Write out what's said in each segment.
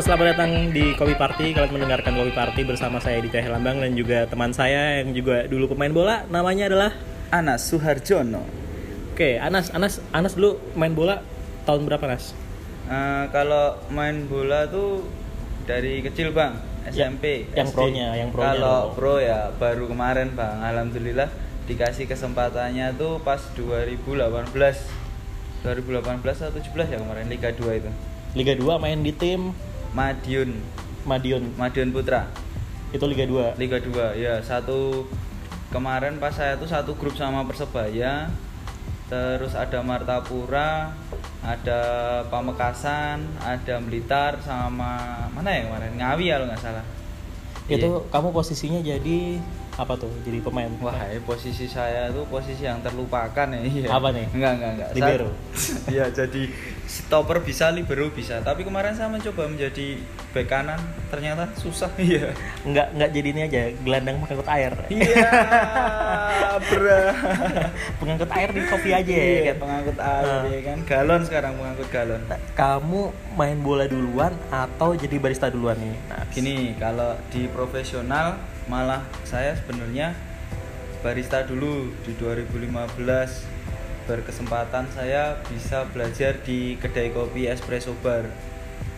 Halo, selamat datang di Kopi Party. Kalian mendengarkan Kopi Party bersama saya di Teh Lambang dan juga teman saya yang juga dulu pemain bola. Namanya adalah Anas Suharjono. Oke, Anas. Anas, Anas dulu main bola tahun berapa, Anas? Eh, kalau main bola tuh dari kecil bang, SMP. Ya, yang SD. pro-nya, yang pro-nya Kalau dong. pro ya baru kemarin bang. Alhamdulillah dikasih kesempatannya tuh pas 2018. 2018 atau 17 ya kemarin Liga 2 itu. Liga 2 main di tim Madiun, Madiun. Madiun Putra. Itu Liga 2. Liga 2 ya satu kemarin pas saya tuh satu grup sama Persebaya terus ada Martapura ada Pamekasan ada Blitar sama mana ya kemarin Ngawi ya kalau nggak salah Itu Iya. kamu posisinya jadi apa tuh? Jadi pemain. Wah, ya, posisi saya tuh posisi yang terlupakan ya. Iya. Apa nih? Enggak, enggak, enggak. Libero? Iya, jadi stopper bisa, libero bisa. Tapi kemarin saya mencoba menjadi bek kanan, ternyata susah. Iya. Enggak enggak jadi ini aja, gelandang pengangkut air. Iya, bro. pengangkut air di kopi aja ya Iya, kan. pengangkut air Nah. ya kan. Galon sekarang pengangkut galon. Kamu main bola duluan atau jadi barista duluan nih? Nah, Gini, kalau di profesional malah saya sebenarnya barista dulu di 2015 berkesempatan saya bisa belajar di kedai kopi espresso bar.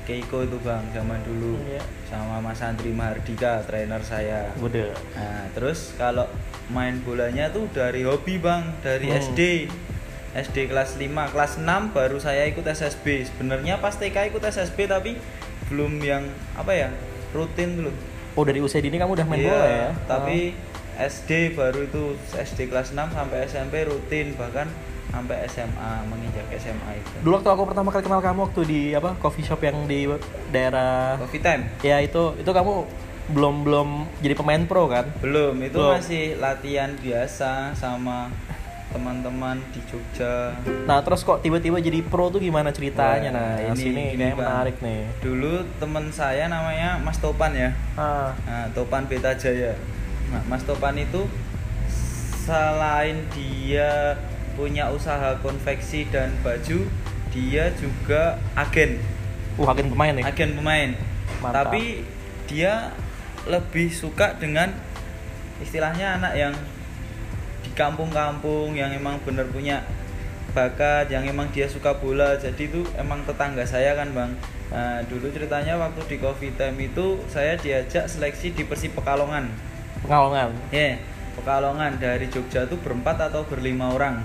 Keiko itu bang zaman dulu. Iya. sama Mas Andri Mahardika trainer saya. Udah. nah terus kalau main bolanya tuh dari hobi bang dari Hmm. SD SD kelas 5 kelas 6 baru saya ikut SSB sebenarnya pas TK ikut SSB tapi belum yang apa ya rutin dulu Oh dari usia dini kamu udah main Iya, bola ya? tapi SD baru itu SD kelas 6 sampai SMP rutin bahkan sampai SMA menginjak SMA itu Dulu waktu aku pertama kali kenal kamu waktu di apa coffee shop yang di daerah Coffee time ya itu itu kamu belum belum jadi pemain pro kan? belum itu Belum. masih latihan biasa sama teman-teman di Jogja Nah terus kok tiba-tiba jadi pro tuh gimana ceritanya? Wah, Nah ini ini- Bang. menarik nih. dulu teman saya namanya Mas Topan ya Ah, Nah, Topan Beta Jaya. Nah, Mas Topan itu selain dia punya usaha konveksi dan baju, dia juga agen, uh agen pemain nih. agen pemain. Mantap. Tapi dia lebih suka dengan istilahnya anak yang di kampung-kampung yang emang bener punya bakat, yang emang dia suka bola. Jadi itu emang tetangga saya kan, Bang. Nah, dulu ceritanya waktu di Coffee Time itu saya diajak seleksi di Persib Pekalongan. Pengalongan. Ya, Pekalongan dari Jogja tuh berempat atau berlima orang.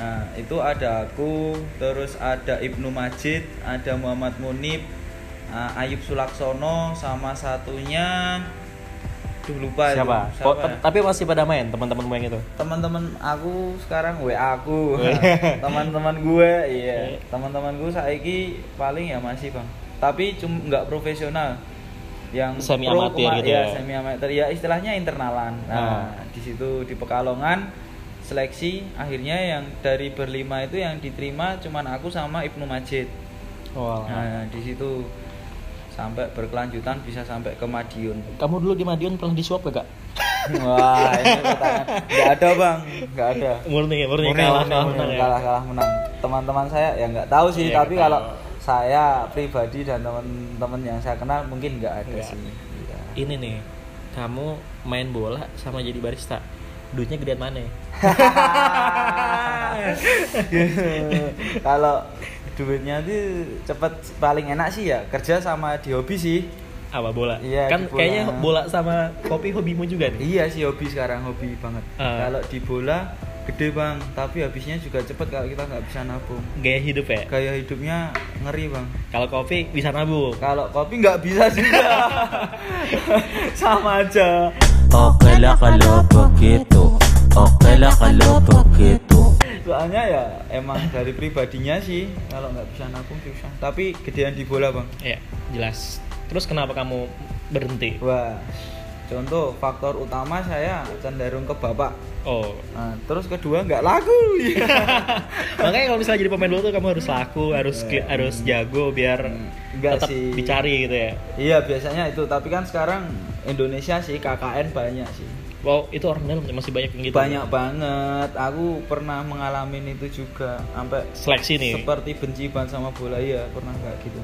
Nah, itu ada aku, terus ada Ibnu Majid, ada Muhammad Munib, ah, Ayub Sulaksono, sama satunya Duh lupa itu. Siapa? Siapa Oh, tapi masih pada main teman-teman yang itu. teman-teman aku sekarang WA aku Oh, iya. teman-teman gue iya teman-teman gue saiki paling ya masih bang tapi cuma nggak profesional yang Semi pro amatir gitu ya, ya. semi amatir ya istilahnya internalan nah Ah. di situ di Pekalongan seleksi akhirnya yang dari berlima itu yang diterima cuman aku sama Ibnu Majid Wah. nah di situ sampai berkelanjutan bisa sampai ke Madiun Kamu dulu di Madiun pernah disuap gak? wah ini pertanyaan nggak ada bang nggak ada Murni, murni, Murni, kalah, murni, kalah, murni, menang ya? kalah kalah menang teman-teman saya ya nggak tahu sih Iya, tapi kalau tahu. saya pribadi dan teman-teman yang saya kenal mungkin nggak ada Nggak. sih Iya. Ini nih, kamu main bola sama jadi barista. Duitnya gedean mana? kalau duitnya tuh cepet paling enak sih ya kerja sama di hobi sih Apa bola? Iya, kan bola. kayaknya bola sama kopi hobimu juga nih. iya sih hobi sekarang hobi banget Ah. kalau di bola gede bang tapi habisnya juga cepet kalau kita nggak bisa nabung Gaya hidup ya. gaya hidupnya ngeri bang Kalau kopi bisa nabung. kalau kopi nggak bisa juga sama aja Oke lah kalau begitu Oke lah kalau begitu soalnya ya emang dari pribadinya sih kalau nggak bisa nabung susah tapi gedean di bola bang Ya, jelas. Terus kenapa kamu berhenti? wah contoh faktor utama saya cenderung ke bapak Oh. nah, terus kedua nggak laku Makanya kalau misalnya jadi pemain bola tuh kamu harus laku, harus kli- harus jago biar Enggak tetap sih. dicari gitu ya. iya biasanya itu tapi kan sekarang Indonesia sih KKN banyak sih Wow, itu orang dalam masih banyak yang gitu. banyak banget aku pernah mengalami itu juga sampai Seleksi nih. seperti benci banget sama bola ya pernah nggak gitu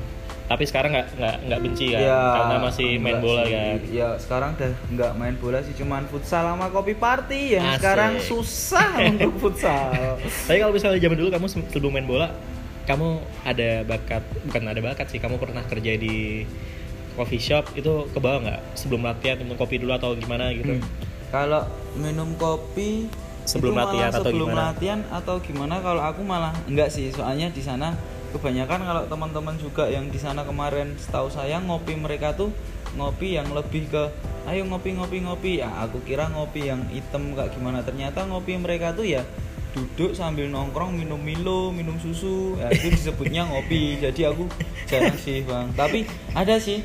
tapi sekarang nggak nggak nggak benci kan Ya, karena masih main bola sih. kan Ya sekarang udah nggak main bola sih, cuman futsal sama kopi party yang Asik. sekarang susah untuk futsal. tapi kalau misalnya zaman dulu kamu se- sebelum main bola kamu ada bakat bukan ada bakat sih kamu pernah kerja di coffee shop itu ke bawah nggak sebelum latihan minum kopi dulu atau gimana gitu Hmm. Kalau minum kopi Sebelum itu malah latihan atau sebelum gimana? latihan atau gimana? Kalau aku malah enggak sih, soalnya di sana kebanyakan kalau teman-teman juga yang di sana kemarin setahu saya ngopi mereka tuh ngopi yang lebih ke ayo ngopi ngopi ngopi. Ya aku kira ngopi yang hitam kayak gimana. Ternyata ngopi mereka tuh ya duduk sambil nongkrong minum Milo minum susu. Ya, itu disebutnya ngopi. Jadi aku jarang sih bang. Tapi ada sih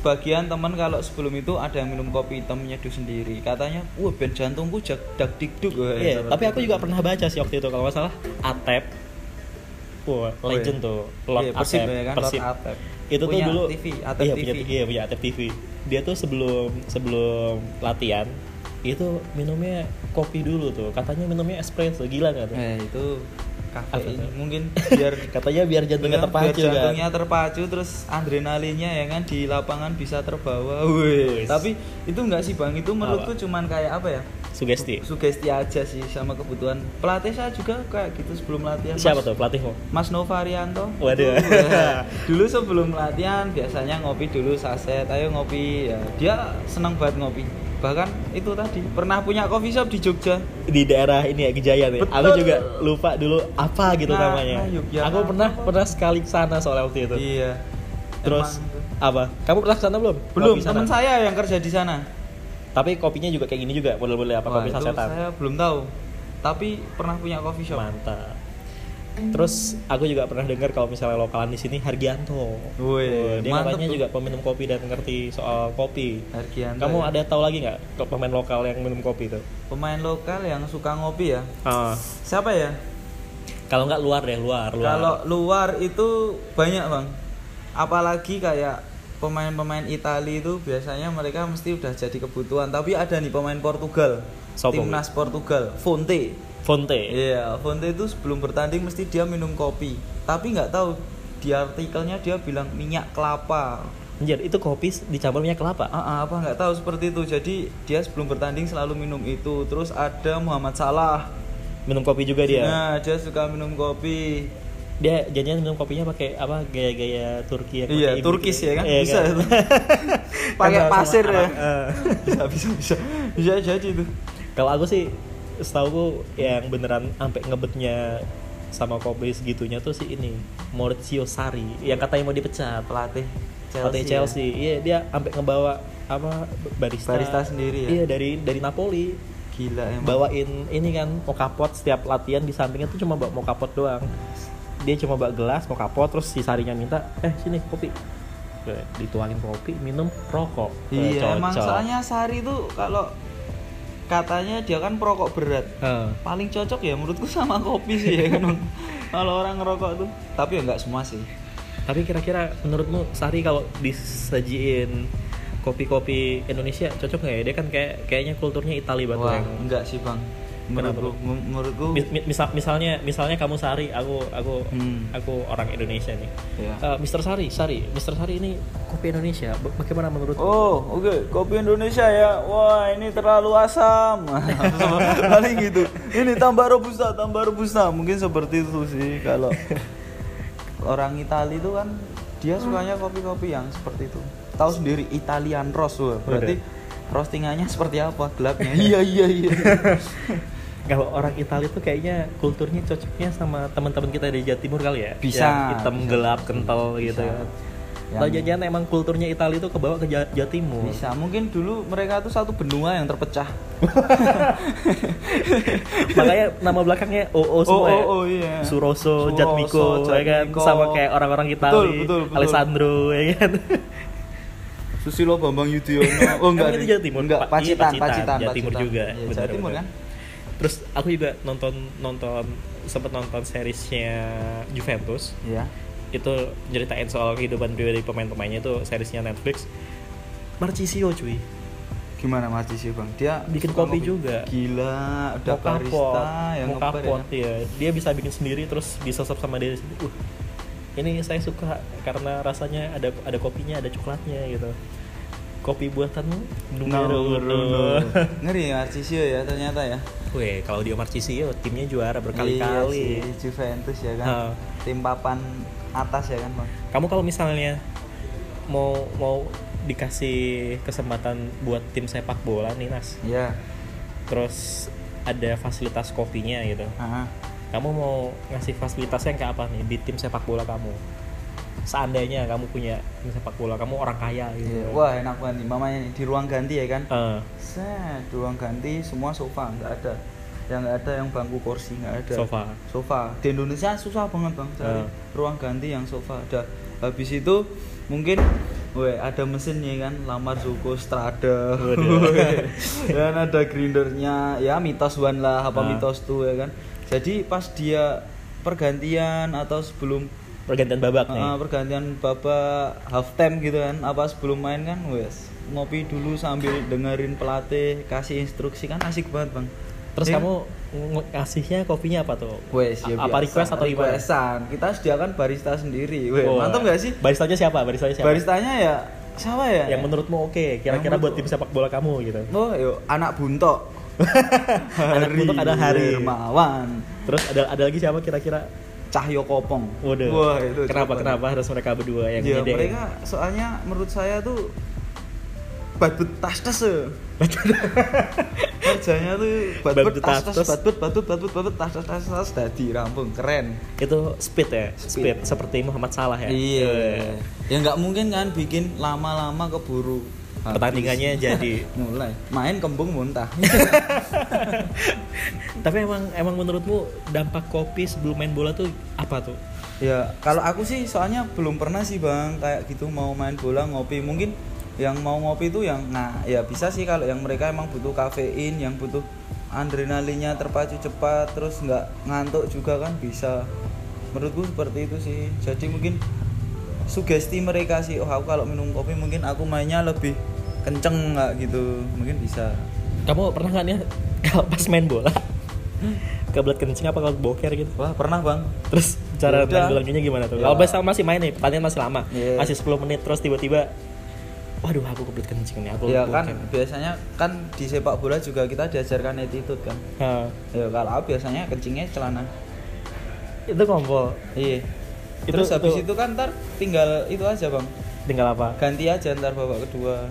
sebagian teman kalau sebelum itu ada yang minum kopi hitam nyeduh sendiri. Katanya wah ben jantungku jak dak dikduk Iya, tapi aku juga pernah baca sih waktu itu kalau nggak salah. Atep. Wah, Oh, iya. legend tuh. Lord Iya, Persib Atep ya kan, Persib. Lord Atep. itu Punya tuh dulu TV, Atep iya, TV. punya iya punya Atep TV dia tuh sebelum sebelum latihan itu minumnya kopi dulu tuh. Katanya minumnya espresso gila tuh? Eh itu kafein mungkin biar katanya biar jantungnya biar terpacu kan? jantungnya terpacu terus adrenalinnya ya kan di lapangan bisa terbawa. Wih. Wih. tapi itu enggak sih bang? Itu menurutku cuman kayak apa ya? Sugesti. Sugesti aja sih sama kebutuhan. Pelatih saya juga kayak gitu sebelum latihan siapa Mas- tuh pelatihmu? Mas Novarianto. Waduh. Itu, ya. dulu sebelum latihan biasanya ngopi dulu saset ayo ngopi ya. Dia senang banget ngopi bahkan itu tadi pernah punya coffee shop di Jogja di daerah ini ya Gejayan ya. Aku Betul. juga lupa dulu apa gitu Nah, namanya. nah, aku pernah pernah sekali sana soalnya waktu itu. iya Terus Emang apa? Kamu pernah sana belum? belum teman saya yang kerja di sana Tapi kopinya juga kayak gini juga, model-model apa Wah, kopi sasetan. saya belum tahu tapi pernah punya coffee shop Mantap. Terus aku juga pernah dengar kalau misalnya lokalan di sini Hargianto. Wih, dia katanya juga peminum kopi dan ngerti soal kopi. Hargianto Kamu ya. ada tahu lagi nggak pemain lokal yang minum kopi itu? pemain lokal yang suka ngopi ya Ah, siapa ya kalau nggak luar deh, luar, luar. Kalau luar itu banyak bang, apalagi kayak pemain-pemain Italia itu biasanya mereka mesti udah jadi kebutuhan. Tapi ada nih pemain Portugal, Sopo? timnas Portugal, Fonte. Fonte. Iya, Fonte itu sebelum bertanding mesti dia minum kopi. Tapi nggak tahu di artikelnya dia bilang minyak kelapa. Anjir, itu kopi dicampur minyak kelapa. Ah, apa nggak tahu seperti itu. Jadi dia sebelum bertanding selalu minum itu. Terus ada Muhammad Salah. Minum kopi juga dia. Nah, dia suka minum kopi. Dia janjian minum kopinya pakai apa? Gaya-gaya Turki yang Iya, ini Turkis gitu. ya kan? Iya Bisa kan? Pakai Kan pasir ya. anak, eh. bisa bisa bisa bisa jadi itu Kalau aku sih setahu yang beneran sampai ngebetnya sama kopi segitunya tuh si ini Maurizio Sarri yang katanya mau dipecat pelatih Chelsea, Chelsea, Chelsea. Iya, dia sampai ngebawa apa barista. Barista sendiri ya? Iya, dari dari Napoli. ya. gila emang Bawain ini kan mocha pot setiap latihan di sampingnya tuh cuma bawa mocha pot doang. Dia cuma bawa gelas mocha pot terus si Sarinya minta, "Eh, sini kopi." Dituangin kopi, minum rokok. Eh, iya emang cocok. soalnya Sari itu kalau katanya dia kan perokok berat Heeh. paling cocok ya menurutku sama kopi sih ya kan kalau orang ngerokok tuh tapi ya nggak semua sih Tapi kira-kira menurutmu Sari kalau disajiin kopi-kopi Indonesia cocok nggak ya? Dia kan kayak kayaknya kulturnya Itali banget wah enggak sih bang Kenapa, menurutku men- menurutku Mis- mi- misal misalnya misalnya kamu Sari, aku aku Hmm. aku orang Indonesia nih. ya. Eh, Mr. Sari, Sari, Mr. Sari ini kopi Indonesia. Ba- Bagaimana menurut? Oh, oke. Kopi Indonesia ya. Wah, ini terlalu asam. Paling gitu. Ini tambah robusta, tambah robusta. Mungkin seperti itu sih kalau orang Italia itu kan dia sukanya kopi-kopi yang seperti itu. Tahu sendiri Italian roast, wah. berarti roastingannya seperti apa? Gelapnya. iya, iya, iya. Kalau orang Italia tuh kayaknya kulturnya cocoknya sama teman-teman kita dari Jawa Timur kali ya. Bisa, Yang hitam bisa. gelap kental gitu Bisa. kan. Yang- Atau jangan emang kulturnya Italia tuh kebawa ke Jawa, Timur. Bisa, mungkin dulu mereka tuh satu benua yang terpecah. Makanya nama belakangnya OO semua Oh, ya. oh, oh, iya. Suroso, Suroso, Jatmiko, ya kan Jatmiko. sama kayak orang-orang Italia, Betul, betul, betul. Alessandro ya kan. Susilo Bambang Yudhoyono. Oh Emang itu. Jawa Timur? Enggak, Pacitan, iya, Pacitan. Pacitan, Jawa Timur juga, Iya, Jawa Timur kan? Terus aku juga nonton nonton sempet nonton seriesnya Juventus. Iya. Itu ceritain soal kehidupan pribadi pemain-pemainnya itu seriesnya Netflix. Marcisio cuy. Gimana Mas Cici Bang? Dia Bikin kopi juga. Gila, udah Mocha barista yang pot ya. ya. Dia bisa bikin sendiri terus disesep sama dia. Uh, ini saya suka karena rasanya ada ada kopinya ada coklatnya gitu kopi buatan numero uno Ngeri ya Marcisio ya ternyata ya. Weh, kalau di Marcisio timnya juara Iya berkali-kali. sih, Juventus ya kan. Ha. Tim papan atas ya kan, Bang. Kamu kalau misalnya mau mau dikasih kesempatan buat tim sepak bola nih Nas, Iya. terus ada fasilitas kopinya gitu. Aha. Kamu mau ngasih fasilitasnya kayak apa nih di tim sepak bola kamu? Seandainya kamu punya sepak bola, kamu orang kaya gitu. Iya. Wah, enak banget nih. Mamanya nih, di ruang ganti ya kan. Eh, Set, di ruang ganti semua sofa nggak ada. Yang nggak ada yang bangku kursi nggak ada. Sofa. Sofa. Di Indonesia susah banget bang cari Eh. ruang ganti yang sofa ada. Habis itu mungkin Weh, ada mesinnya kan, lamar suku strada, dan ada grindernya, ya mitos one lah, apa Ah. mitos tuh ya kan. Jadi pas dia pergantian atau sebelum pergantian babak nih. Ah, pergantian babak half time gitu kan apa sebelum main kan wes ngopi dulu sambil dengerin pelatih kasih instruksi kan asik banget bang Terus Ya kamu ng- ngasihnya kopinya apa tuh? wes ya apa biasa. request atau gimana? requestan kita sediakan barista sendiri wes Wah. mantap gak sih Baristanya siapa? Baristanya siapa? baristanya ya siapa ya yang menurutmu oke kira-kira Yang buat tim sepak bola kamu gitu oh yuk anak buntok Anak buntok ada Hari. Hermawan terus ada ada lagi siapa kira-kira Cahyo Kopong Waduh. wah itu kenapa coba. kenapa harus mereka berdua yang ya nyediain? mereka soalnya menurut saya tuh badut tas tas kerjanya tuh badut Badut tas tas tas-tas. badut badut badut badut tas tas tas tas tadi rampung keren itu speed ya speed, Speed. seperti Muhammad Salah ya iya ya nggak mungkin kan bikin lama-lama keburu Habis. Pertandingannya jadi. mulai. Main kembung muntah. Tapi emang emang menurutmu dampak kopi sebelum main bola tuh apa tuh? Ya, kalau aku sih soalnya belum pernah sih bang kayak gitu mau main bola ngopi. Mungkin yang mau ngopi itu yang nah ya bisa sih kalau yang mereka emang butuh kafein yang butuh adrenalinnya terpacu cepat terus nggak ngantuk juga kan bisa. Menurutku seperti itu sih. Jadi mungkin sugesti mereka sih oh aku kalau minum kopi mungkin aku mainnya lebih kenceng nggak? Gitu. Mungkin bisa. Kamu pernah nggak nih kalau pas main bola? Kebelet kencing apa kalau boker gitu? Wah pernah bang. Terus cara Ya udah. main bolanya gimana tuh? Ya. kalau misalnya masih main nih pertandingan masih lama. Iya. masih 10 menit terus tiba-tiba waduh aku kebelet kencing nih aku ya kan biasanya kan di sepak bola juga kita diajarkan attitude kan. Ya kalau biasanya kencingnya celana. itu kompol. Iya. Itu- Terus habis itu- itu kan ntar tinggal itu aja bang. tinggal apa Ganti aja ntar babak kedua.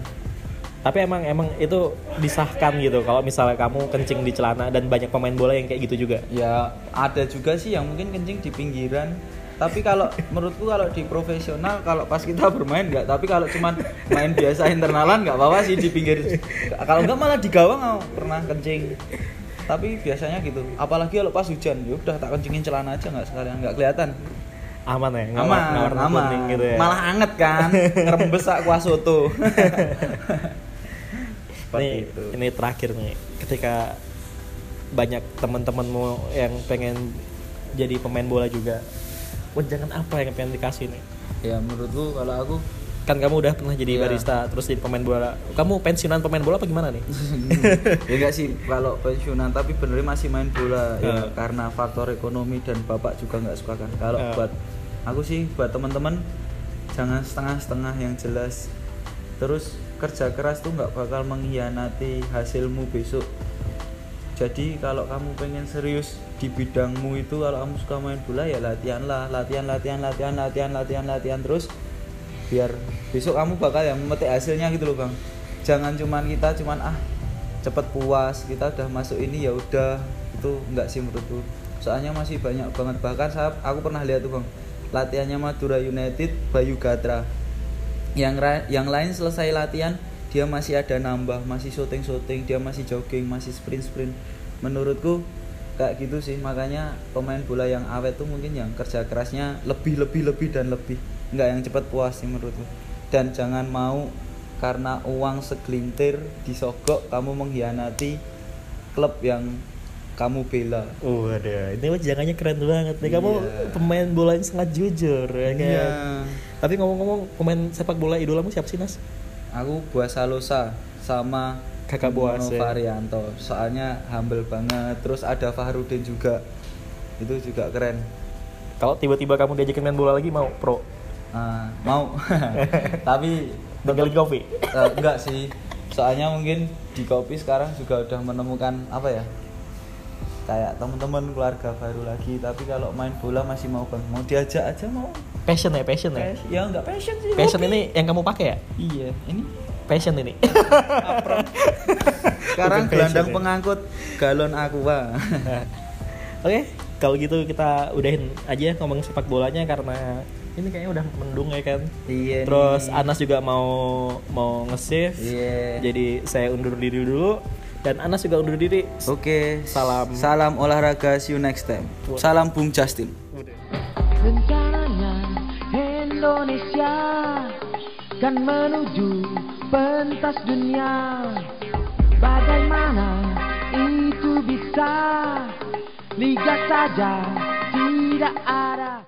tapi emang emang itu disahkan gitu kalau misalnya kamu kencing di celana dan banyak pemain bola yang kayak gitu juga Ya ada juga sih yang mungkin kencing di pinggiran. Tapi kalau menurutku kalau di profesional kalau pas kita bermain nggak. Tapi kalau cuman main biasa internalan nggak apa-apa sih di pinggir. Kalau nggak malah di gawang aku pernah kencing. Tapi biasanya gitu. Apalagi kalau pas hujan, ya udah tak kencingin celana aja nggak sekalian nggak kelihatan. Aman ya nggak aman, war- nggak warna aman. kuning gitu ya Malah anget kan, ngerembes sak kuah soto. Seperti ini itu. ini terakhir nih ketika banyak teman-temanmu yang pengen jadi pemain bola juga jangan apa yang pengen dikasih nih Ya menurutku kalau aku kan kamu udah pernah jadi Iya. barista terus jadi pemain bola kamu pensiunan pemain bola apa gimana nih ya enggak sih kalau pensiunan tapi benernya masih main bola ya Eh. karena faktor ekonomi dan bapak juga nggak suka kan. Kalau Eh. buat aku sih buat teman-teman jangan setengah-setengah yang jelas. Terus kerja keras tuh nggak bakal mengkhianati hasilmu besok. Jadi kalau kamu pengen serius di bidangmu itu kalau kamu suka main bola ya latihan lah, latihan, latihan, latihan, latihan, latihan, latihan terus biar besok kamu bakal yang memetik hasilnya gitu loh bang. Jangan cuman kita cuman ah cepet puas kita udah masuk ini ya udah itu enggak sih menurutku. Soalnya masih banyak banget bahkan saya aku pernah lihat tuh bang latihannya Madura United Bayu Gatra. Yang yang lain selesai latihan dia masih ada nambah masih syuting syuting dia masih jogging masih sprint sprint menurutku kayak gitu sih. Makanya pemain bola yang awet tuh mungkin yang kerja kerasnya lebih lebih lebih dan lebih. Nggak yang cepat puas sih menurutku. Dan jangan mau karena uang segelintir disogok kamu mengkhianati klub yang kamu bela Waduh, ini jangannya keren banget nih. Kamu Iya. pemain bola yang sangat jujur ya kan. Iya. Tapi ngomong-ngomong, pemain sepak bola idolamu siapa sih Nas? Aku Buas Salosa sama Kakak Boas, Mono ya. Varianto. Soalnya humble banget. Terus ada Fahrudin juga. Itu juga keren. Kalau tiba-tiba kamu diajakin main bola lagi mau pro Ah, mau tapi tinggal di kopi. Eh, enggak sih soalnya mungkin di kopi sekarang juga udah menemukan apa ya kayak teman-teman keluarga baru lagi tapi kalau main bola masih mau bang mau diajak aja mau Passion ya, passion ya. Pas- ya enggak passion sih Passion hobi. ini yang kamu pakai ya? iya ini Passion ini. sekarang gelandang passion ya. pengangkut galon aqua Oke, kalau gitu kita udahin aja ngomong sepak bolanya karena ini kayaknya udah mendung ya kan. iya Terus nih. Anas juga mau mau nge-save. iya Jadi saya undur diri dulu dan Anas juga undur diri. oke. Salam. salam olahraga see you next time. Salam Bung Justin. Rencananya Indonesia kan menuju pentas dunia. Bagaimana itu bisa? Liga saja tidak ada